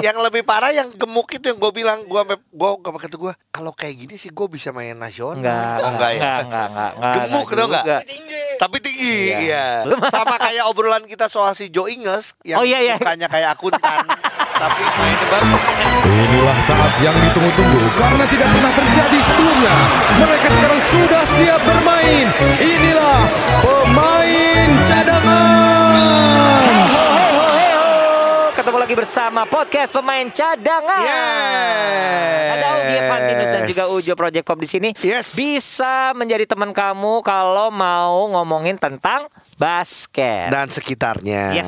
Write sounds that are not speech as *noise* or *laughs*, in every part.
yang lebih parah yang gemuk itu yang gue bilang gue gue gue kata gue kalau kayak gini sih gue bisa main nasional. Enggak, Oh, enggak, ya. enggak, enggak, enggak, enggak, Gemuk enggak dong enggak? juga. Tapi tinggi, Iya. iya. Sama kayak obrolan kita soal si Joe Inges yang Oh, iya, iya. mukanya kayak akuntan, tapi mainnya bagus ya. Inilah saat yang ditunggu-tunggu karena tidak pernah terjadi sebelumnya. Mereka sekarang sudah siap bermain. Inilah pemain cadangan. Ketemu lagi bersama podcast pemain cadangan. Yes. Ada Ugi Evantinus dan juga Ujo Project Pop di sini. Yes. Bisa menjadi teman kamu kalau mau ngomongin tentang basket. dan sekitarnya. Yes.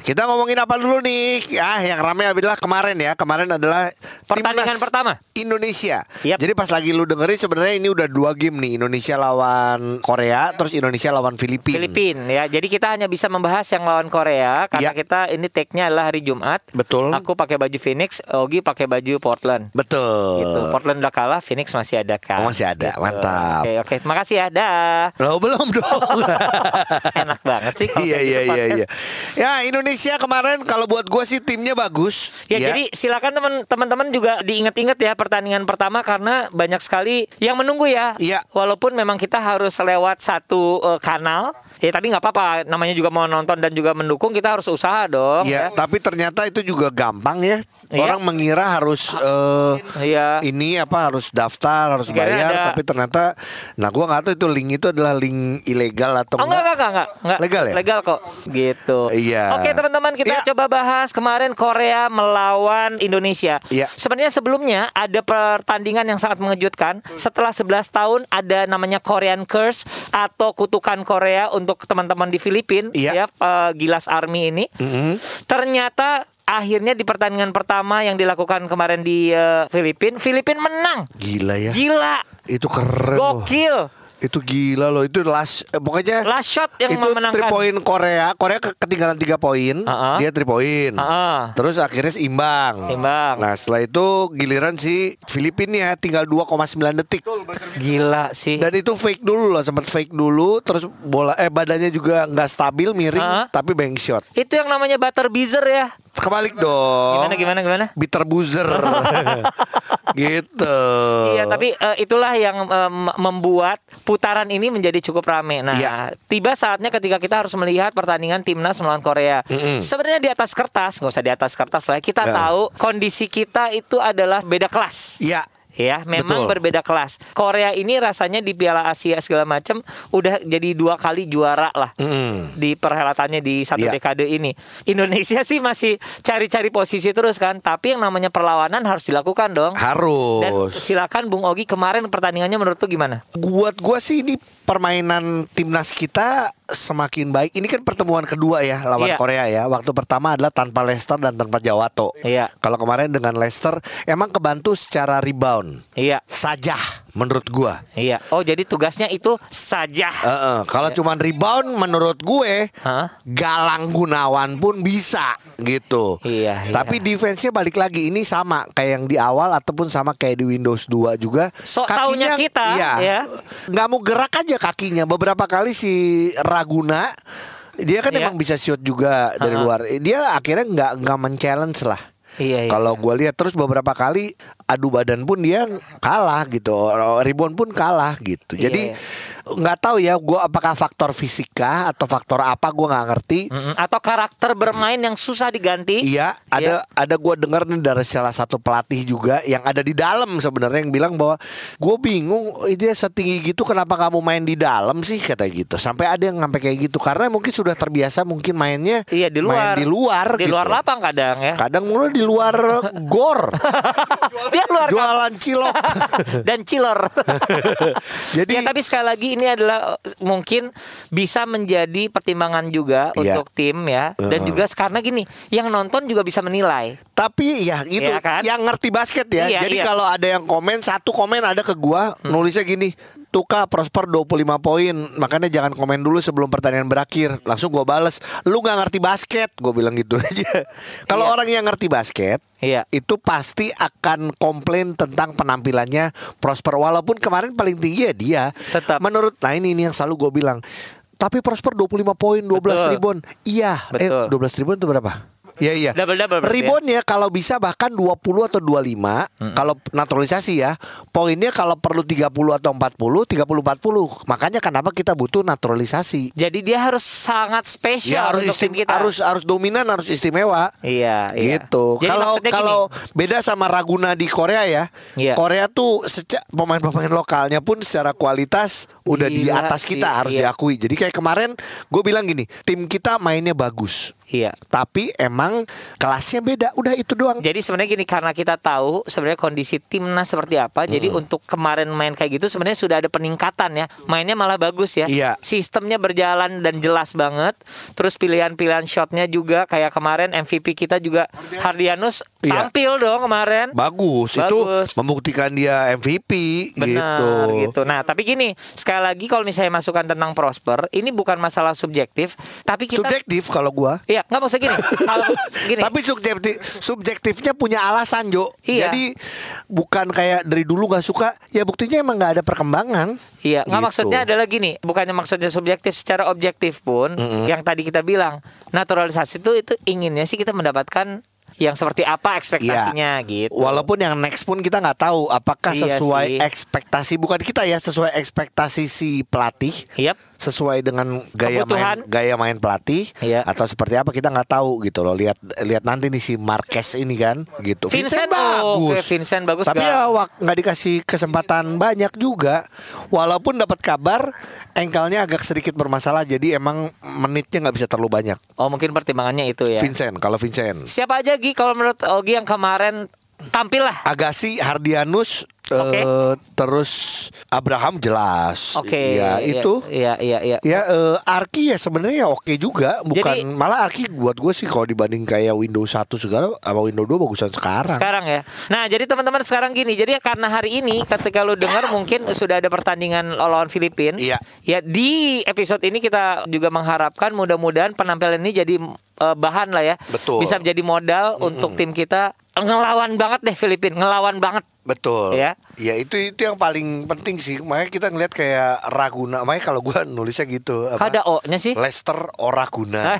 Kita ngomongin apa dulu nih? Ah, yang ramai adalah kemarin ya. Kemarin adalah Pertandingan pertama. Indonesia. Yep. Jadi pas lagi lu dengerin sebenarnya ini udah dua game nih. Indonesia lawan Korea, terus Indonesia lawan Filipina. Filipin ya. Jadi kita hanya bisa membahas yang lawan Korea karena Ya. kita ini take-nya adalah hari Jumat. Betul. Aku pakai baju Phoenix, Ogi pakai baju Portland. Betul. Gitu. Portland udah kalah, Phoenix masih ada kan. Oh, masih ada. Mantap. Oke, oke. Makasih ya. Dah. Lo belum dong. *laughs* Enak banget sih iya iya gitu iya iya. Ya Indonesia kemarin kalau buat gua sih timnya bagus. Ya, jadi silakan teman teman-teman juga diingat-ingat ya pertandingan pertama karena banyak sekali yang menunggu ya. Iya. Walaupun memang kita harus lewat satu eh, kanal, ya tapi nggak apa-apa. Namanya juga mau nonton dan juga mendukung, kita harus usaha dong. Ya, tapi ternyata itu juga gampang ya. Iya. Orang mengira harus eh, Iya. ini apa harus daftar, harus Nggak bayar, ada. tapi ternyata nah gua nggak tahu itu link itu adalah link ilegal atau Oh enggak, enggak, enggak, enggak, enggak. Legal ya? Legal kok. Gitu. Iya. Oke, teman-teman, kita Iya. coba bahas kemarin Korea melawan Indonesia. Iya. Sebenarnya sebelumnya ada pertandingan yang sangat mengejutkan. Setelah 11 tahun ada namanya Korean Curse atau kutukan Korea untuk teman-teman di Filipina Iya. ya, eh, Gilas Army ini. Mhm. Ternyata akhirnya di pertandingan pertama yang dilakukan kemarin di eh, Filipina, Filipina menang. Gila ya. Gila. Itu keren loh. Gokil. Itu gila loh. Itu last eh, pokoknya Last shot yang itu memenangkan. 3 poin Korea. Korea ke- ketinggalan 3 poin. Uh-uh. Dia 3 poin. Uh-uh. Terus akhirnya seimbang. Seimbang. Nah, setelah itu giliran si Filipina ya tinggal 2,9 detik. Gila sih. Dan itu fake dulu loh, sempat fake dulu, terus bola eh badannya juga nggak stabil, miring, Ah. tapi bank shot. Itu yang namanya butter beezer ya. Kebalik dong. Gimana gimana gimana? Bitter buzzer. *laughs* gitu. Iya, tapi eh, itulah yang eh, m- membuat putaran ini menjadi cukup rame. Nah, Iya. tiba saatnya ketika kita harus melihat pertandingan timnas melawan Korea. Mm-mm. Sebenarnya di atas kertas, nggak usah di atas kertas lah. Kita Ya. tahu kondisi kita itu adalah beda kelas. Iya. Ya, memang Betul. berbeda kelas. Korea ini rasanya di Piala Asia segala macam udah jadi dua kali juara lah. Mm. di perhelatannya di satu Iya. dekade ini. Indonesia sih masih cari-cari posisi terus kan, tapi yang namanya perlawanan harus dilakukan dong. Dan Harus. silakan Bung Ogi kemarin pertandingannya menurut tuh gimana? Buat gua sih ini permainan timnas kita semakin baik. Ini kan pertemuan kedua ya lawan Iya. Korea ya. Waktu pertama adalah tanpa Leicester dan tanpa Jawato. Iya. Kalau kemarin dengan Leicester emang kebantu secara rebound Iya, saja menurut gua. iya. Oh jadi tugasnya itu saja. Heeh, kalau cuman rebound menurut gue Hah? Galang Gunawan pun bisa gitu. Iya, iya. Tapi defense-nya balik lagi ini sama kayak yang di awal ataupun sama kayak di Windows 2 juga. Sok taunya kita, iya, ya. nggak mau gerak aja kakinya. Beberapa kali si Raguna dia kan Iya. emang bisa shoot juga dari Ha-ha. luar. Dia akhirnya nggak nggak men-challenge lah. Iya, iya. Kalau gue lihat terus beberapa kali adu badan pun dia kalah gitu, rebound pun kalah gitu. Iya, Jadi iya. Nggak tahu ya gue apakah faktor fisika atau faktor apa gue nggak ngerti. Mm-mm. Atau karakter bermain yang susah diganti. Iya, ada ada gue dengar nih dari salah satu pelatih juga yang ada di dalam sebenarnya yang bilang bahwa gue bingung dia setinggi gitu kenapa kamu main di dalam sih kata gitu. Sampai ada yang sampai kayak gitu karena mungkin sudah terbiasa mungkin mainnya Iya di main luar. di luar Di gitu. luar lapang kadang ya. Kadang mulu di luar gor. *laughs* Dia luar Jualan cilok. *laughs* dan cilor. *laughs* Jadi ya tapi sekali lagi ini adalah mungkin bisa menjadi pertimbangan juga Iya. untuk tim ya dan juga karena gini yang nonton juga bisa menilai. Tapi ya itu Iya kan? yang ngerti basket ya. Iya, Jadi iya. kalau ada yang komen satu komen ada ke gua nulisnya gini. Tuka Prosper 25 poin Makanya jangan komen dulu sebelum pertandingan berakhir Langsung gua bales Lu gak ngerti basket Gue bilang gitu *laughs* aja Kalau Iya. orang yang ngerti basket Iya. Itu pasti akan komplain tentang penampilannya Prosper Walaupun kemarin paling tinggi ya dia Tetap. Menurut Nah ini, ini yang selalu gue bilang tapi Prosper 25 poin 12 Betul. ribuan Iya Betul. Eh 12 ribuan itu berapa? Iya iya. Double-double berarti ya? Reboundnya kalau bisa bahkan 20 atau 25 kalau naturalisasi ya. Poinnya kalau perlu 30 atau 40, 30 40. Makanya kenapa kita butuh naturalisasi. Jadi dia harus sangat spesial Ya harus untuk tim kita. harus harus dominan, harus istimewa. Iya, iya. Gitu. Jadi Kalau maksudnya gini, kalau beda sama Raguna di Korea ya. Iya. Korea tuh pemain-pemain lokalnya pun secara kualitas udah di Gila atas sih, kita harus iya. diakui. Jadi kayak kemarin gue bilang gini, tim kita mainnya bagus. Iya. Tapi emang kelasnya beda. Udah itu doang. Jadi sebenarnya gini karena kita tahu sebenarnya kondisi timnas seperti apa. Jadi untuk kemarin main kayak gitu sebenarnya sudah ada peningkatan ya. Mainnya malah bagus ya. Iya. Sistemnya berjalan dan jelas banget. Terus pilihan-pilihan shotnya juga kayak kemarin MVP kita juga Hardianus Iya. tampil dong kemarin. Bagus. itu Bagus. membuktikan dia MVP Benar gitu. gitu. Nah, tapi gini, sekali lagi kalau misalnya masukan tentang Prosper, ini bukan masalah subjektif, tapi kita Subjektif kalau gua. Iya, nggak maksud gini. *laughs* Kalau gini. Tapi subjektif subjektifnya punya alasan Jo. Iya. Jadi bukan kayak dari dulu nggak suka. Ya buktinya emang nggak ada perkembangan. Iya, nggak Gitu. maksudnya adalah gini, bukannya maksudnya subjektif secara objektif pun, yang tadi kita bilang naturalisasi itu itu inginnya sih kita mendapatkan yang seperti apa ekspektasinya gitu. Walaupun yang next pun kita nggak tahu apakah Iya sesuai sih. ekspektasi bukan kita ya sesuai ekspektasi si pelatih Yap. Sesuai dengan gaya Kebutuhan. main gaya main pelatih Iya. atau seperti apa kita nggak tahu gitu loh lihat lihat nanti nih si Marquez ini kan gitu Vincent, oh, oke, Vincent bagus tapi nggak? ya nggak dikasih kesempatan banyak juga walaupun dapat kabar engkelnya agak sedikit bermasalah jadi emang menitnya nggak bisa terlalu banyak Oh, mungkin pertimbangannya itu ya. Vincent kalau Vincent Siapa aja Gi kalau menurut Ogi yang kemarin tampil lah. Agassi, Hardianus, Oke. eh, terus Abraham jelas. Oke. Ya iya, itu. Iya, iya, iya. Ya eh, Arki ya sebenarnya oke juga, bukan Jadi- malah Arki buat gue sih kalau dibanding kayak Windows 1 segala sama Windows 2 bagusan sekarang. Sekarang ya. Nah, jadi teman-teman sekarang gini. Jadi karena hari ini ketika lu dengar mungkin sudah ada pertandingan lawan Filipina. Iya. Ya di episode ini kita juga mengharapkan mudah-mudahan penampilan ini jadi eh, bahan lah ya. Betul. Bisa menjadi modal untuk tim kita ngelawan banget deh Filipina, ngelawan banget. Betul. Ya. Ya itu itu yang paling penting sih. Makanya kita ngeliat kayak Raguna. Makanya kalau gue nulisnya gitu. apa? Ada O-nya sih? Leicester Oraguna.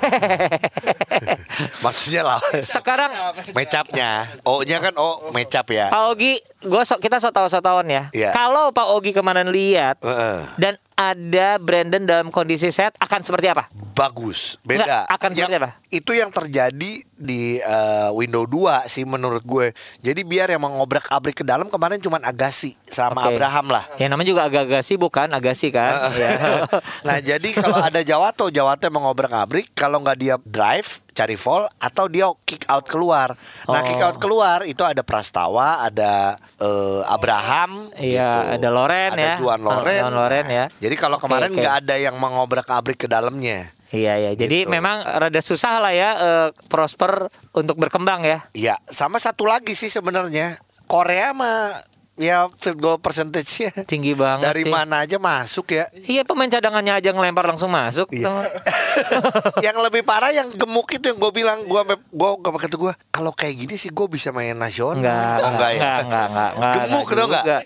*laughs* Maksudnya lah. Sekarang Mecapnya. O-nya kan O mecap ya. Pak Ogi, gua so, kita so tahu so tahuan ya. Iya. Kalau Pak Ogi kemarin lihat Heeh. dan ada Brandon dalam kondisi sehat akan seperti apa? bagus beda Nggak, akan yang, seperti apa? itu yang terjadi di eh, window 2 sih menurut gue jadi biar yang mengobrak abrik ke dalam kemarin cuman Agassi sama Oke. Abraham lah Yang namanya juga agak-agak sih bukan, Agassi kan? Iya. *laughs* nah jadi kalau ada Jawato Jawato mengobrak abrik kalau nggak dia drive cari fall atau dia kick out keluar nah Oh. kick out keluar itu ada Prastawa ada eh, Abraham Iya, gitu. ada Loren ada ya. Juan Loren Juan Loren ya. jadi kalau Oke, kemarin nggak ada yang mengobrak abrik ke dalamnya Iya ya. Jadi Gitu. memang rada susah lah ya eh, Prosper untuk berkembang ya. Iya, sama satu lagi sih sebenarnya Korea mah ya field goal percentage-nya Tinggi banget dari sih. mana aja masuk ya. Iya pemain cadangannya aja ngelempar langsung masuk. Iya. *laughs* yang lebih parah yang gemuk itu yang gue bilang gue gue gue kata gue kalau kayak gini sih gue bisa main nasional. Enggak, oh, enggak ya. enggak, enggak, enggak, enggak, gemuk enggak dong enggak? juga.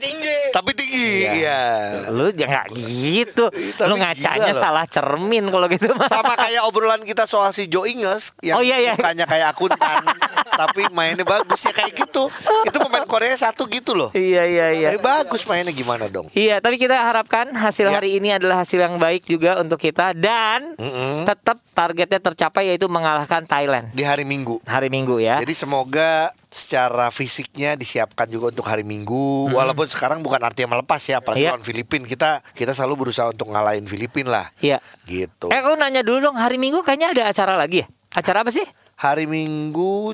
Tapi tinggi. Iya. Lu jangan gitu. Tapi Lu ngacanya salah cermin kalau gitu. Sama kayak obrolan kita soal si Joe Ingles yang Oh, iya, iya. mukanya kayak akuntan *laughs* tapi mainnya bagus ya kayak gitu. Itu pemain Korea satu gitu loh. Iya iya iya. Tapi bagus mainnya gimana dong? Iya, tapi kita harapkan hasil Ya. hari ini adalah hasil yang baik juga untuk kita dan Mm-mm. tetap targetnya tercapai yaitu mengalahkan Thailand Di hari Minggu. hari Minggu ya. Jadi semoga secara fisiknya disiapkan juga untuk hari Minggu. Walaupun sekarang bukan artinya melepas ya, apalagi Iya. lawan Filipin kita kita selalu berusaha untuk ngalahin Filipin lah. Iya. Gitu. Eh, aku nanya dulu dong, hari Minggu kayaknya ada acara lagi ya? Acara apa sih? Hari Minggu.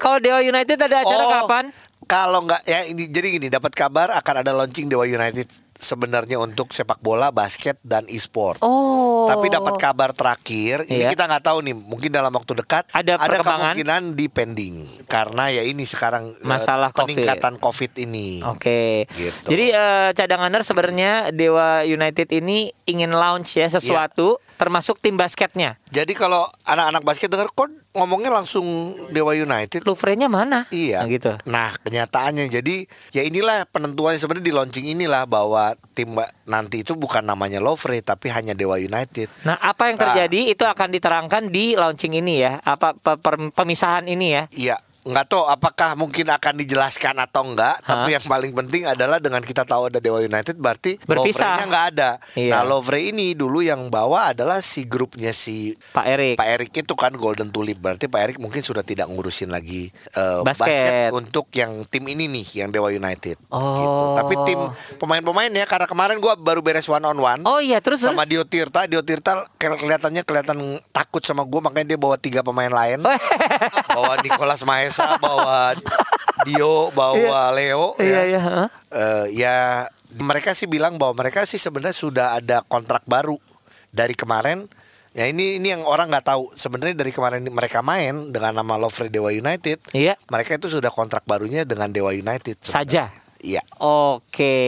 Kalau Dewa United ada acara Oh, kapan? Kalau nggak ya ini jadi gini dapat kabar akan ada launching Dewa United sebenarnya untuk sepak bola, basket dan e-sport. Oh. Tapi dapat kabar terakhir, ini Iya. kita nggak tahu nih, mungkin dalam waktu dekat Ada perkembangan? kemungkinan di pending karena ya ini sekarang eh, Masalah COVID. peningkatan COVID ini. Oke. Gitu. Jadi eh, cadanganer sebenarnya Dewa United ini ingin launch ya sesuatu Iya. termasuk tim basketnya. Jadi kalau anak-anak basket dengar kok ngomongnya langsung Dewa United. Louvre-nya mana? Iya. Nah, gitu. Nah, kenyataannya jadi ya inilah penentuannya sebenarnya di launching inilah bahwa tim nanti itu bukan namanya Lovre tapi hanya Dewa United. Nah, apa yang Nah. terjadi itu akan diterangkan di launching ini ya. Apa pemisahan ini ya. Iya, nggak tahu apakah mungkin akan dijelaskan atau enggak. Hah? Tapi yang paling penting adalah dengan kita tahu ada Dewa United berarti Berpisah. Lovre-nya nggak ada. Iya. Nah, Lovre ini dulu yang bawa adalah si grupnya si Pak Erik. Pak Erik itu kan Golden Tulip berarti Pak Erik mungkin sudah tidak ngurusin lagi eh, Basket. untuk yang tim ini nih yang Dewa United Oh. gitu. Tapi tim pemain-pemain ya karena kemarin gua baru beres one on one Oh iya, terus sama terus. Dio Tirta, Dio Tirta kel- kelihatannya kelihatan takut sama gua makanya dia bawa tiga pemain lain. bawa Nicholas Mahesa, bawa Dio, bawa Leo Iya, ya. iya, heeh. Eh, ya mereka sih bilang bahwa mereka sih sebenarnya sudah ada kontrak baru dari kemarin. Ya ini ini yang orang nggak tahu sebenarnya dari kemarin mereka main dengan nama Lovre Dewa United. Iya. Mereka itu sudah kontrak barunya dengan Dewa United. sebenarnya. Saja. Iya. Oke.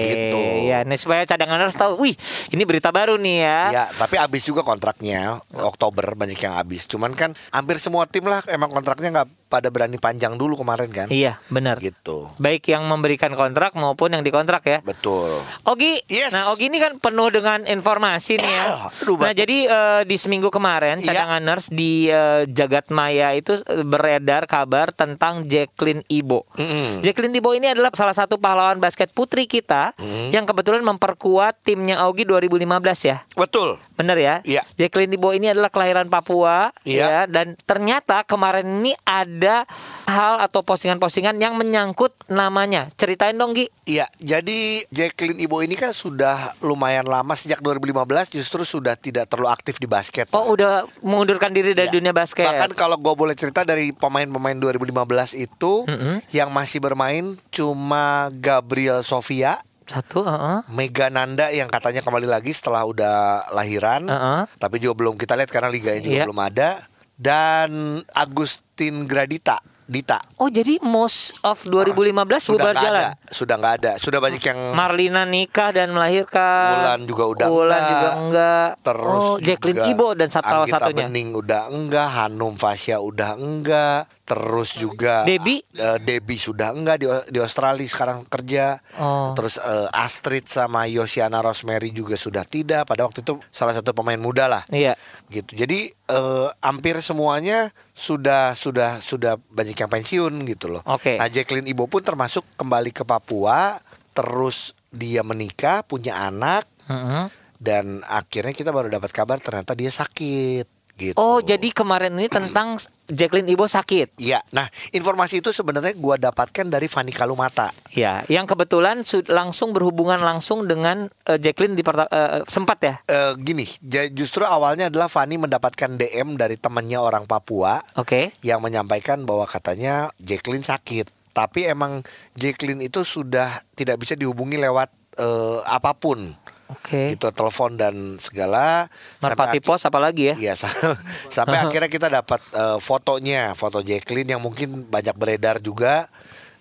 Gitu. Ya, nih supaya cadanganers tahu, wih, ini berita baru nih ya. Ya, tapi habis juga kontraknya Oktober banyak yang habis. Cuman kan hampir semua tim lah emang kontraknya nggak pada berani panjang dulu kemarin kan. Iya, benar. Gitu. Baik yang memberikan kontrak maupun yang dikontrak ya. Betul. Ogi, Yes. nah Ogi ini kan penuh dengan informasi nih ya. *coughs* Aduh, nah jadi eh, di seminggu kemarin Iya. cadanganers di eh, Jagat Maya itu eh, beredar kabar tentang Jacqueline Ibo. Mm-mm. Jacqueline Ibo ini adalah salah satu pahlawan basket putri kita Mm. yang kebetulan memperkuat timnya Ogi 2015 ya. Betul. Bener ya? Iya. Jacqueline Ibo ini adalah kelahiran Papua Iya. ya dan ternyata kemarin ini ada hal atau postingan-postingan yang menyangkut namanya. Ceritain dong Gi. Iya, jadi Jacqueline Ibo ini kan sudah lumayan lama sejak 2015 justru sudah tidak terlalu aktif di basket. Oh udah mengundurkan diri dari Iya. dunia basket. Bahkan kalau gue boleh cerita dari pemain-pemain 2015 itu Mm-mm. yang masih bermain cuma Gabriel Sofia, Satu, heeh. Mega Nanda yang katanya kembali lagi setelah udah lahiran, Heeh. tapi juga belum kita lihat karena liganya juga Iya. belum ada. Dan Agustin Gradita, Dita. Oh jadi most of 2015 Sudah bubar nggak jalan. ada, sudah nggak ada. Sudah banyak yang Marlina nikah dan melahirkan. Wulan juga udah Wulan enggak. juga enggak. Terus oh, Jacqueline juga Ibo dan satu salah satunya. Bening udah enggak, Hanum Fasya udah enggak, terus juga Debbie? eh, Debbie sudah enggak di di Australia sekarang kerja. Oh. Terus eh, Astrid sama Yosiana Rosemary juga sudah tidak. Pada waktu itu salah satu pemain muda lah. Iya. Gitu. Jadi eh, hampir semuanya sudah sudah sudah banyak yang pensiun gitu loh. Oke. Nah, Jacqueline Ibo pun termasuk kembali ke Papua, terus dia menikah, punya anak Mm-mm. dan akhirnya kita baru dapat kabar ternyata dia sakit gitu. Oh jadi kemarin ini tentang Jacqueline Ibo sakit. Iya, nah informasi itu sebenarnya gua dapatkan dari Fani Kalumata. Ya, yang kebetulan su- langsung berhubungan langsung dengan eh, Jacqueline di eh, sempat ya. Eh, gini, justru awalnya adalah Fani mendapatkan DM dari temannya orang Papua Oke. yang menyampaikan bahwa katanya Jacqueline sakit. Tapi emang Jacqueline itu sudah tidak bisa dihubungi lewat eh, apa pun, Oke. gitu telepon dan segala. Merpati Sampai pos apalagi ya? Iya, *laughs* sa- sampai *laughs* akhirnya kita dapat eh, fotonya, foto Jacqueline yang mungkin banyak beredar juga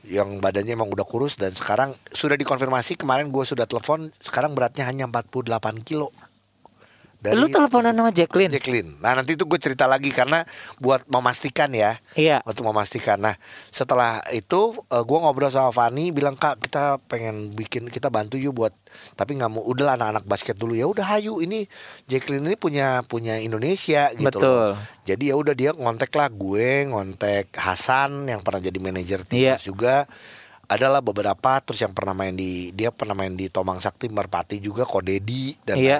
yang badannya emang udah kurus dan sekarang sudah dikonfirmasi kemarin gue sudah telepon sekarang beratnya hanya 48 kilo. Lu teleponan sama Jacqueline? Jacqueline. Nah nanti itu gue cerita lagi karena buat memastikan ya. Iya. Untuk memastikan. Nah setelah itu eh, gue ngobrol sama Fani bilang kak kita pengen bikin kita bantu yuk buat tapi nggak mau udah anak-anak basket dulu ya udah hayu ini Jacqueline ini punya punya Indonesia gitu Betul. loh. Jadi ya udah dia ngontek lah gue ngontek Hasan yang pernah jadi manajer Iya. timnas juga adalah beberapa terus yang pernah main di dia pernah main di Tomang Sakti Merpati juga Kodedi dan Iya.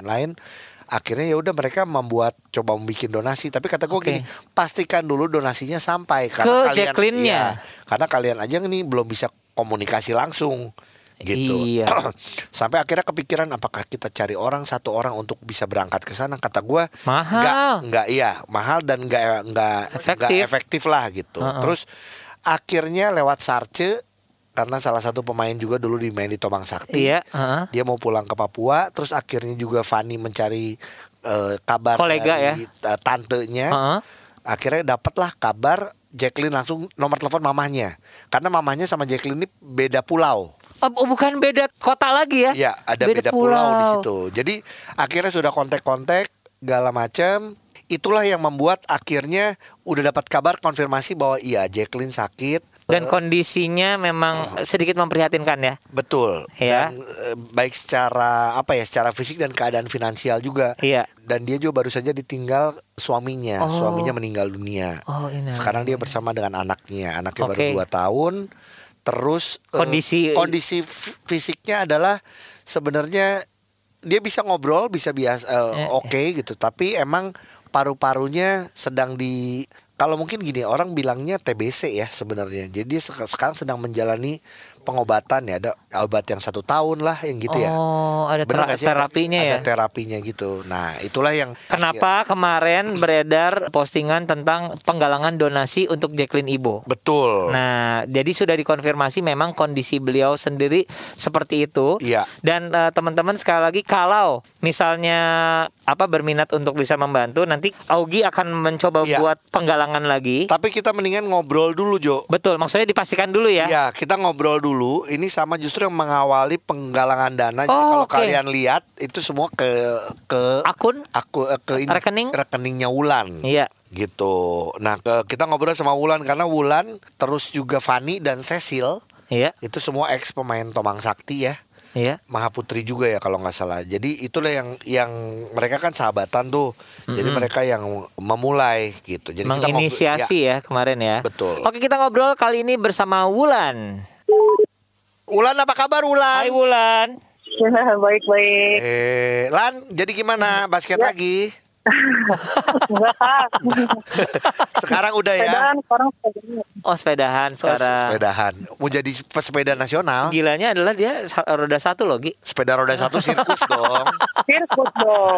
Akhirnya ya udah mereka membuat coba membuat donasi tapi kata gue Oke. gini pastikan dulu donasinya sampai Ke karena kalian Jacqueline-nya. iya, karena kalian aja nih belum bisa komunikasi langsung gitu Iya. *clears throat* sampai akhirnya kepikiran apakah kita cari orang satu orang untuk bisa berangkat ke sana kata gue Mahal. nggak nggak iya mahal dan nggak nggak Efektif. efektif lah gitu Heeh. terus akhirnya lewat Sarce karena salah satu pemain juga dulu di main di Tomang Sakti Iya. heeh. dia mau pulang ke Papua terus akhirnya juga Fani mencari eh, kabar Kolega dari eh, tantenya Heeh. akhirnya dapatlah kabar Jacqueline langsung nomor telepon mamahnya karena mamahnya sama Jacqueline ini beda pulau Oh, bukan beda kota lagi ya? ya ada beda, pulau. di situ jadi akhirnya sudah kontak-kontak segala macam itulah yang membuat akhirnya udah dapat kabar konfirmasi bahwa iya Jacqueline sakit. Dan Eh, kondisinya memang sedikit memprihatinkan ya. betul. Iya. Dan eh, baik secara apa ya, secara fisik dan keadaan finansial juga. Iya. Dan dia juga baru saja ditinggal suaminya. Oh. Suaminya meninggal dunia. Oh, ini. Sekarang dia bersama dengan anaknya. Anaknya Oke. baru dua tahun. Terus eh, Kondisi- kondisi f- fisiknya adalah sebenarnya dia bisa ngobrol, bisa biasa Eh, oke gitu. Tapi emang paru-parunya sedang di kalau mungkin gini orang bilangnya TBC ya sebenarnya. Jadi sek- sekarang sedang menjalani pengobatan ya. Ada obat yang satu tahun lah yang gitu ya. Oh, ada Bener nggak sih? terapinya ada ya. terapinya gitu. Nah itulah yang Kenapa kemarin beredar postingan tentang penggalangan donasi untuk Jacqueline Ibo? betul. Nah, jadi sudah dikonfirmasi memang kondisi beliau sendiri seperti itu. Iya. Dan eh, teman-teman sekali lagi kalau misalnya apa berminat untuk bisa membantu, nanti Augie akan mencoba Iya. buat penggalangan lagi. Tapi kita mendingan ngobrol dulu Jo. Betul, maksudnya dipastikan dulu ya. Ya, kita ngobrol dulu. Ini sama justru yang mengawali penggalangan dana. Jadi Oh, kalau oke. kalian lihat itu semua ke ke Akun? aku eh, ke ini, Rekening? rekeningnya Wulan. Iya. Gitu. Nah, ke, kita ngobrol sama Wulan karena Wulan terus juga Fani dan Cecil Iya, itu semua ex pemain Tomang Sakti ya. iya. Mahaputri juga ya kalau nggak salah. Jadi itulah yang yang mereka kan sahabatan tuh. Jadi mereka yang memulai gitu. Jadi kita ngobrol- Menginisiasi ya. kemarin ya. Betul. Oke, kita ngobrol kali ini bersama Wulan. Wulan apa kabar Wulan? Hai Wulan. Baik-baik. *laughs* Eh, Lan, jadi gimana basket Ya. lagi? *laughs* *laughs* Sekarang udah ya. Sepedaan sekarang sepedaan. Oh, sepedahan sekarang. Sepedahan. Mau jadi pesepeda nasional. Gilanya adalah dia roda satu loh, Gi. Sepeda roda satu sirkus *laughs* dong. Sirkus dong.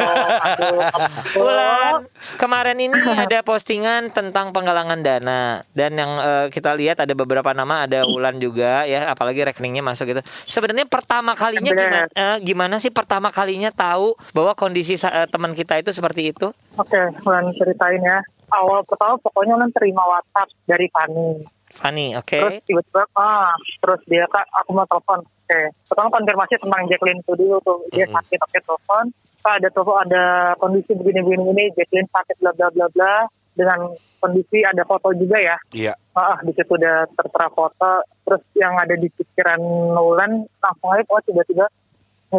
*laughs* Bulan kemarin ini ada postingan tentang penggalangan dana dan yang eh, kita lihat ada beberapa nama ada Wulan juga ya apalagi rekeningnya masuk gitu. Sebenarnya pertama kalinya gimana eh, gimana sih pertama kalinya tahu bahwa kondisi eh, teman kita itu seperti itu? Oke, Lan ceritain ya. Awal pertama pokoknya Lan terima WhatsApp dari Fani. Fani, oke. Terus tiba-tiba, ah, terus dia kak, aku mau telepon. Oke, pertama konfirmasi tentang Jacqueline itu dulu tuh. Dia sakit, oke telepon. Kak ada telepon, ada kondisi begini-begini, begini, Jacqueline sakit, bla bla bla bla. Dengan kondisi ada foto juga ya. Iya. Ah, di situ udah tertera foto. Terus yang ada di pikiran Nolan langsung aja, oh tiba-tiba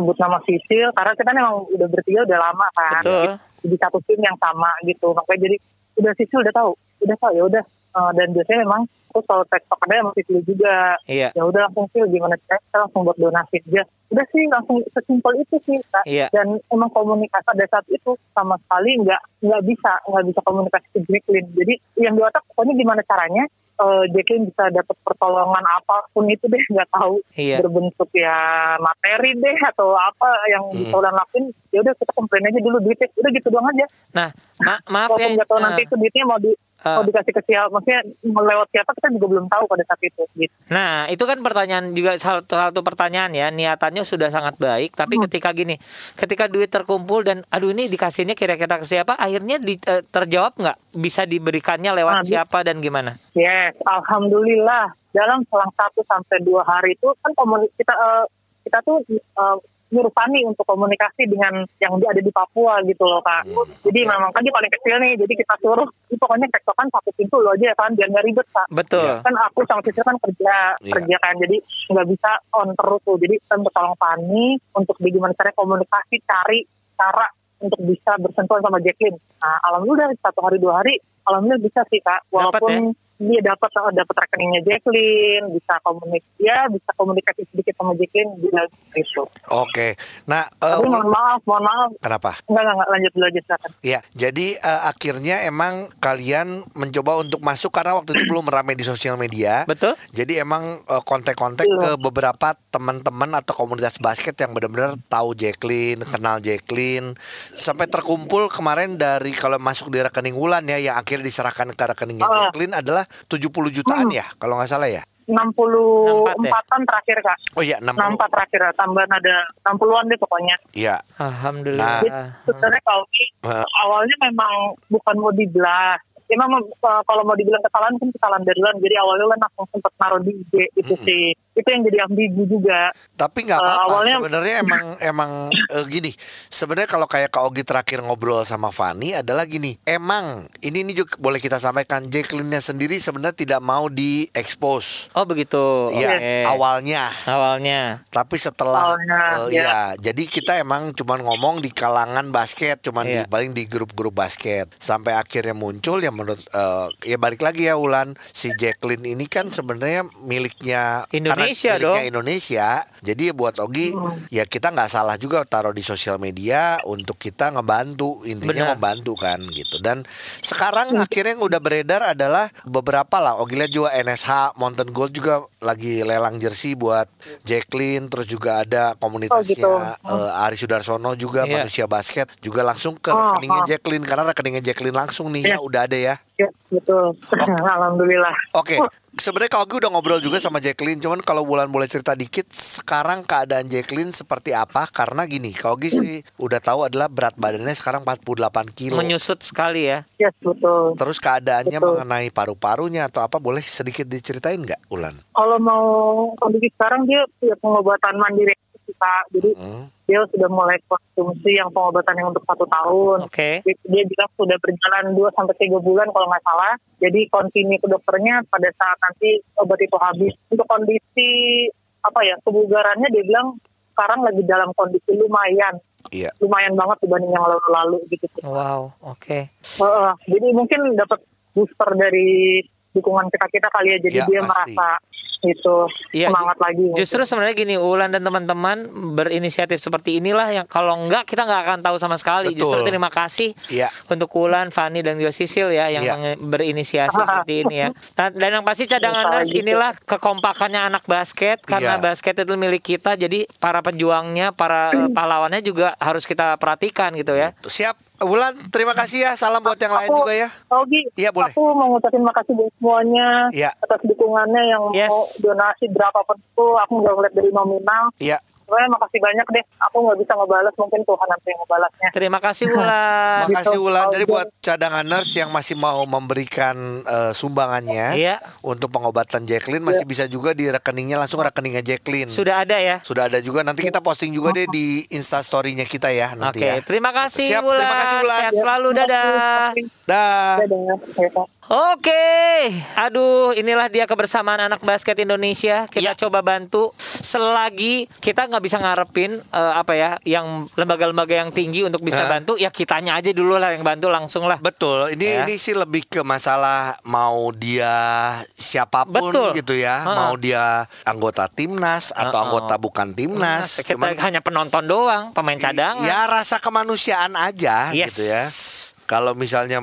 nyebut nama Sisil. Karena kita memang udah bertiga udah lama kan. Betul. Di satu tim yang sama gitu. Makanya jadi udah Sisil udah tahu. Udah tahu ya udah. Eh, dan biasanya memang aku selalu tektok ada sama Sisil juga. Iya. Ya udah langsung Sil gimana caranya kita langsung buat donasi aja. Udah sih langsung sesimpel itu sih. Kak. Iya. Dan emang komunikasi pada saat itu sama sekali nggak nggak bisa nggak bisa komunikasi ke Jacqueline. Jadi yang di otak pokoknya gimana caranya eh, Jacqueline bisa dapat pertolongan apa pun itu deh *laughs* nggak tahu Iya. berbentuk ya materi deh atau apa yang bisa udah lakuin ya udah kita komplain aja dulu duitnya udah gitu doang aja Nah, ma- maaf ya. nggak tahu eh, nanti itu duitnya mau di mau eh. dikasih ke siapa maksudnya mau lewat siapa kita juga belum tahu pada saat itu gitu Nah, itu kan pertanyaan juga satu, satu pertanyaan ya. Niatannya sudah sangat baik, tapi Hmm. ketika gini, ketika duit terkumpul dan aduh ini dikasihnya kira-kira ke siapa, akhirnya di- eh, terjawab nggak? Bisa diberikannya lewat Ah, bi- siapa dan gimana? Yes, alhamdulillah dalam selang satu sampai dua hari itu kan komuni- kita eh, kita tuh eh, nyuruh Fani untuk komunikasi dengan yang di- ada di Papua gitu loh kak. Jadi memang kan dia paling kecil nih, jadi kita suruh, "Ih, pokoknya tektokan satu pintu lo aja kan, biar nggak ribet kak. Betul. Kan aku sama Sisil kan kerja Iya. kerja kan, jadi nggak bisa on terus tuh. Jadi kita minta tolong Fani untuk di gimana caranya komunikasi, cari cara untuk bisa bersentuhan sama Jacqueline. Nah, alhamdulillah satu hari dua hari, alhamdulillah bisa sih kak. Walaupun dia dapat dapat rekeningnya Jacqueline, bisa komunikasi, ya bisa komunikasi sedikit sama Jacqueline dia itu. Oke. Nah, eh, Tapi mohon maaf, mohon maaf. kenapa? Enggak, enggak, enggak, lanjut dulu aja silakan. Ya, jadi eh, akhirnya emang kalian mencoba untuk masuk karena waktu itu belum ramai di sosial media. Betul? Jadi emang eh, kontak-kontak ke Iya. beberapa teman-teman atau komunitas basket yang benar-benar tahu Jacqueline, kenal Jacqueline, sampai terkumpul kemarin dari kalau masuk di rekening Wulan ya, yang akhirnya diserahkan ke rekeningnya Ah. Jacqueline adalah 70 jutaan ya, kalau nggak salah ya. 64-an terakhir kak. Oh iya, 60. 64 terakhir, tambahan ada 60-an deh pokoknya. Iya. Alhamdulillah. Jadi sebenarnya kalau ini Ah. awalnya memang bukan mau dibelah. Emang uh, kalau mau dibilang kesalahan kan kesalahan dari Lan. Jadi awalnya Lan langsung sempat naruh di IG itu Mm-mm. sih. Itu yang jadi ambigu juga. Tapi nggak Eh, apa-apa. awalnya- Sebenarnya *laughs* emang emang eh, gini. Sebenarnya kalau kayak Kak Ogi terakhir ngobrol sama Fani adalah gini. Emang ini ini juga boleh kita sampaikan. Jacqueline-nya sendiri sebenarnya tidak mau diekspos. Oh begitu. Iya, Oke. awalnya. Awalnya. Tapi setelah Awalnya, eh, ya. ya, jadi kita emang cuman ngomong di kalangan basket, cuman di Iya. paling di grup-grup basket. Sampai akhirnya muncul ya menurut eh, ya balik lagi ya Ulan, si Jacqueline ini kan sebenarnya miliknya karena Indonesia miliknya dong. Indonesia. Jadi ya buat Ogi ya kita nggak salah juga taruh di sosial media untuk kita ngebantu intinya Benar. membantu kan gitu. Dan sekarang akhirnya yang udah beredar adalah beberapa lah. Ogi lihat juga NSH Mountain Gold juga lagi lelang jersey buat Jacqueline terus juga ada komunitasnya Oh, gitu. eh, Ari Sudarsono juga Iya. manusia basket juga langsung ke Oh, rekeningnya oh. Jacqueline karena rekeningnya Jacqueline langsung nih ya Iya. udah ada ya. Ya, betul. *laughs* Alhamdulillah. Oke, sebenarnya kalau gue udah ngobrol juga sama Jacqueline, cuman kalau Bulan boleh cerita dikit, sekarang keadaan Jacqueline seperti apa? Karena gini, kalau gue sih udah tahu adalah berat badannya sekarang 48 kilo. Menyusut sekali ya. Yes, betul. Terus keadaannya Betul. mengenai paru-parunya atau apa boleh sedikit diceritain nggak, Ulan? Kalau mau kondisi sekarang dia punya pengobatan mandiri kita. Jadi Hmm. dia sudah mulai konsumsi yang pengobatan yang untuk satu tahun. Oke. Dia, dia bilang sudah berjalan 2 sampai tiga bulan kalau nggak salah. Jadi continue ke dokternya pada saat nanti obat itu habis. Untuk kondisi apa ya kebugarannya dia bilang sekarang lagi dalam kondisi lumayan, Iya. lumayan banget dibanding yang lalu-lalu gitu. Wow. Oke. Heeh, jadi mungkin dapat booster dari dukungan kita kita kali ya. Jadi Ya, dia pasti. merasa itu Iya, semangat lagi. Justru sebenarnya gini, Ulan dan teman-teman berinisiatif seperti inilah yang kalau enggak kita nggak akan tahu sama sekali. Betul. Justru terima kasih Iya. untuk Ulan, Fani dan juga Sisil ya yang menge- berinisiasi seperti ini ya. *laughs* Nah, dan yang pasti cadanganers Gitu. inilah kekompakannya anak basket karena Iya. basket itu milik kita. Jadi para pejuangnya, para *clears throat* pahlawannya juga harus kita perhatikan gitu ya. Siap. Ulan, terima kasih ya. Salam buat yang lain Aku- juga ya. Ogi, Iya, boleh. aku mau ngucapin makasih buat semuanya Iya. atas dukungannya yang Yes. mau donasi berapapun itu. Aku nggak ngeliat dari nominal. Iya. Pokoknya makasih banyak deh. Aku nggak bisa ngebalas, mungkin Tuhan nanti yang ngebalasnya. Terima kasih *laughs* Ulan. Makasih Gitu. Ulan. Jadi buat cadanganers yang masih mau memberikan eh, sumbangannya Iya. untuk pengobatan Jacqueline masih bisa juga di rekeningnya langsung rekeningnya Jacqueline. Sudah ada ya. Sudah ada juga nanti kita posting juga deh di Insta story-nya kita ya nanti Oke, ya. terima kasih Siap, Ulan. terima kasih, Ulan. Sehat selalu dadah. Dah. Dadah. Ya, Oke, aduh inilah dia kebersamaan anak basket Indonesia. Kita Iya. coba bantu selagi kita nggak bisa ngarepin eh, apa ya, yang lembaga-lembaga yang tinggi untuk bisa Hah? bantu, ya kitanya aja dulu lah yang bantu langsung lah. Betul, ini Ya. ini sih lebih ke masalah mau dia siapa pun Betul. gitu ya, Ha-ha. mau dia anggota timnas atau Ha-ha. anggota bukan timnas, kita cuman hanya penonton doang, pemain cadangan. ya rasa kemanusiaan aja Yes. gitu ya. Kalau misalnya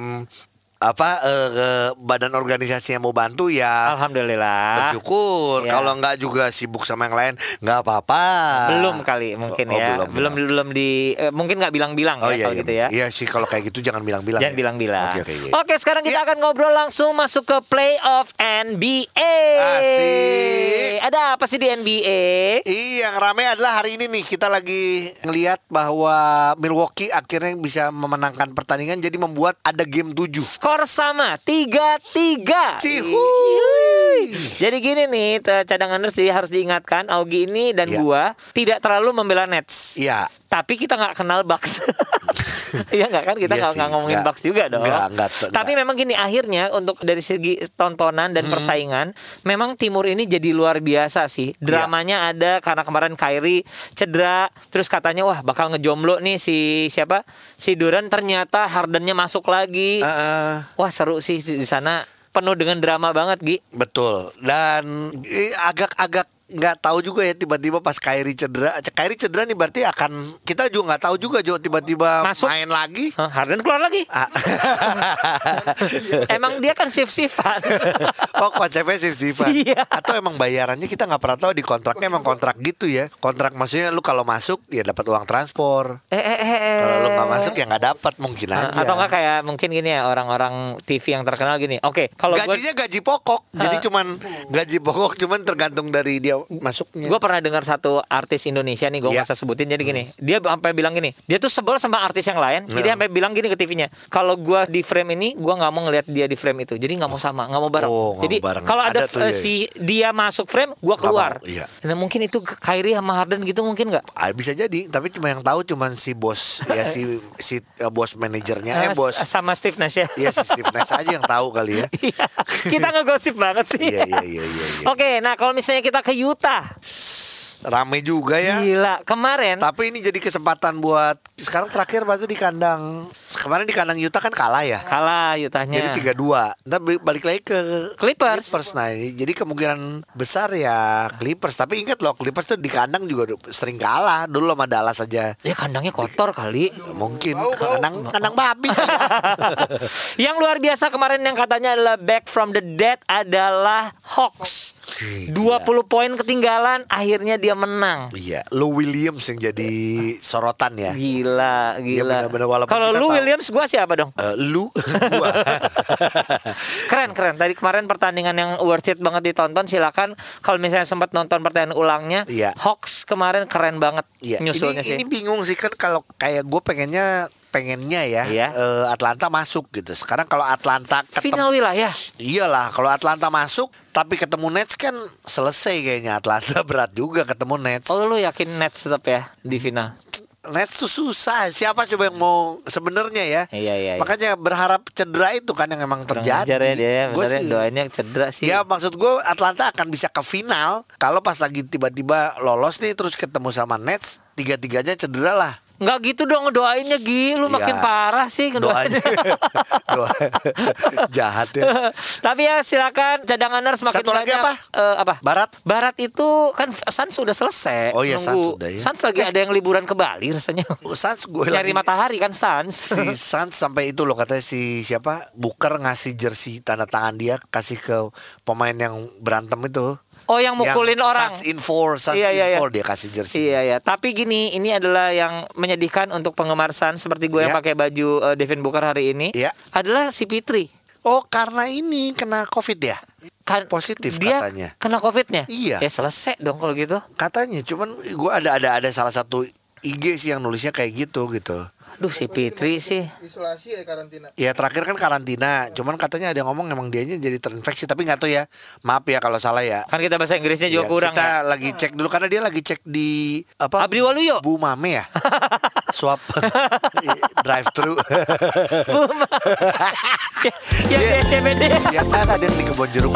apa eh, eh, badan organisasi yang mau bantu ya Alhamdulillah. bersyukur. Ya. Kalau nggak juga sibuk sama yang lain nggak apa-apa. Belum kali mungkin Oh, ya. belum, Belum belum, di eh, mungkin nggak bilang-bilang Oh ya iya, kalau iya, gitu ya. iya sih kalau kayak gitu jangan bilang-bilang. Jangan ya. bilang-bilang. Oke, oke, iya. Oke, sekarang kita Iya. akan ngobrol langsung masuk ke playoff NBA. Asik. Ada apa sih di NBA? Iya, yang rame adalah hari ini nih kita lagi ngelihat bahwa Milwaukee akhirnya bisa memenangkan pertandingan jadi membuat ada game 7. Skor sama 3-3. Cihuy. Jadi gini nih, cadanganers sih harus diingatkan Augie ini dan Iya. gua tidak terlalu membela Nets. Iya. Tapi kita nggak kenal Bucks. *laughs* Iya nggak kan kita Iya nggak ngomongin. Bucks juga dong. Nggak, nggak, Tapi memang gini akhirnya untuk dari segi tontonan dan persaingan, memang Timur ini jadi luar biasa sih. Dramanya ada karena kemarin Kyrie cedera, terus katanya wah bakal ngejomblo nih si siapa si Duran ternyata Hardennya masuk lagi. Eh, Wah seru sih di sana penuh dengan drama banget Gi. betul. Dan agak-agak nggak tahu juga ya tiba-tiba pas Kyrie cedera. Kyrie cedera nih berarti akan kita juga nggak tahu juga Jo tiba-tiba Masuk. main lagi. Hah, Harden keluar lagi. Ah. *laughs* Emang dia kan shift-shiftan. *laughs* oh konsepnya shift-shiftan Iya. Atau emang bayarannya kita nggak pernah tahu di kontraknya emang kontrak gitu ya Kontrak maksudnya lu kalau masuk ya dapat uang transport eh, eh, eh, eh. Kalau lu nggak masuk ya nggak dapat mungkin aja Atau enggak kayak mungkin gini ya orang-orang TV yang terkenal gini. Oke, kalau gue Gajinya gaji pokok Jadi cuman gaji pokok cuman tergantung dari dia masuknya. Gue pernah dengar satu artis Indonesia nih, gue Iya. nggak usah sebutin. Jadi gini, dia sampai bilang gini, dia tuh sebel sama artis yang lain. Jadi Nah. sampai bilang gini ke TV-nya, kalau gue di frame ini, gue nggak mau ngelihat dia di frame itu. Jadi nggak mau sama, nggak mau bareng. Oh, Jadi kalau ada, Ada tuh, iya. si dia masuk frame, gue keluar. iya. Nah mungkin itu Kyrie sama Harden gitu mungkin nggak? Ah, bisa jadi, tapi cuma yang tahu cuman si bos ya si *laughs* si eh, bos manajernya eh Eh, bos sama Steve Nash ya. ya si Steve Nash aja yang tahu kali ya. *laughs* Iya. kita ngegosip banget sih. Iya iya iya iya. iya. Oke, nah kalau misalnya kita ke Utah, Rame juga ya. gila kemarin. Tapi ini jadi kesempatan buat sekarang terakhir berarti di kandang kemarin di kandang Utah kan kalah ya. Kalah Utahnya. Jadi 3-2. Ntar balik- balik lagi ke Clippers. Nah, ini- jadi kemungkinan besar ya Clippers. Tapi ingat loh, Clippers tuh di kandang juga sering kalah. Dulu sama Dallas aja. Ya kandangnya kotor kali. Mungkin kandang kandang babi. *laughs* yang luar biasa kemarin yang katanya adalah back from the dead adalah Hawks. 20 poin ketinggalan, akhirnya dia menang. Iya, Lou Williams yang jadi sorotan ya. Gila, Iya, gila. benar-benar, walaupun Kalau lu tahu- Williams gua siapa dong? Eh, lu *laughs* gua. *laughs* Keren, keren. Tadi kemarin pertandingan yang worth it banget ditonton. Silakan kalau misalnya sempat nonton pertandingan ulangnya. Iya. Hawks kemarin keren banget Iya, nyusulnya ini, sih. ini bingung sih kan kalau kayak gue pengennya pengennya ya Iya. eh, Atlanta masuk gitu. Sekarang kalau Atlanta ketemu Final wilayah. Iyalah, kalau Atlanta masuk tapi ketemu Nets kan selesai kayaknya Atlanta *laughs* berat juga ketemu Nets. Oh lu yakin Nets tetap ya di final? Nets tuh susah. Siapa coba yang mau sebenarnya ya? Iya, iya, iya. Makanya berharap cedera itu kan yang emang terjadi. ya dia ya. Gua sih- doanya cedera sih. Ya maksud gue Atlanta akan bisa ke final kalau pas lagi tiba-tiba lolos nih terus ketemu sama Nets tiga-tiganya cedera lah. Nggak gitu dong doainnya Gi, lu Iya. makin parah sih Doanya, *laughs* doa *laughs* jahat ya. Tapi ya silakan cadanganers makin Satu lagi banyak. apa? Eh, apa? Barat. Barat itu kan Suns sudah selesai. Oh iya, Nunggu. sudah ya. Suns lagi ada yang liburan ke Bali rasanya. Suns gue Nyari lagi matahari kan Suns. *laughs* si Suns sampai itu loh katanya si siapa Booker ngasih jersey tanda tangan dia kasih ke pemain yang berantem itu. Oh yang mukulin Yang orang. Suns in four, Suns Iya, iya, in iya. dia kasih jersey. Iya ya, tapi gini, ini adalah yang menyedihkan untuk penggemar Suns seperti gue yang Iya. pakai baju eh, Devin Booker hari ini. Iya. Adalah si Fitri. Oh karena ini kena covid ya? Kan Positif dia katanya. kena covidnya. Iya. Ya selesai dong kalau gitu. Katanya, cuman gue ada ada ada salah satu IG sih yang nulisnya kayak gitu gitu. Aduh si Fitri sih. isolasi ya karantina Ya terakhir kan karantina, cuman katanya ada yang ngomong emang dianya jadi terinfeksi tapi nggak tahu ya. Maaf ya kalau salah ya. Kan kita bahasa Inggrisnya juga Iya, kurang kita ya. lagi cek dulu karena dia lagi cek di apa? Abdi Waluyo. Bu Mame ya. *laughs* Swap *laughs* drive thru. ya, ya, *laughs* CBD. ya kan ada yang di kebon jeruk.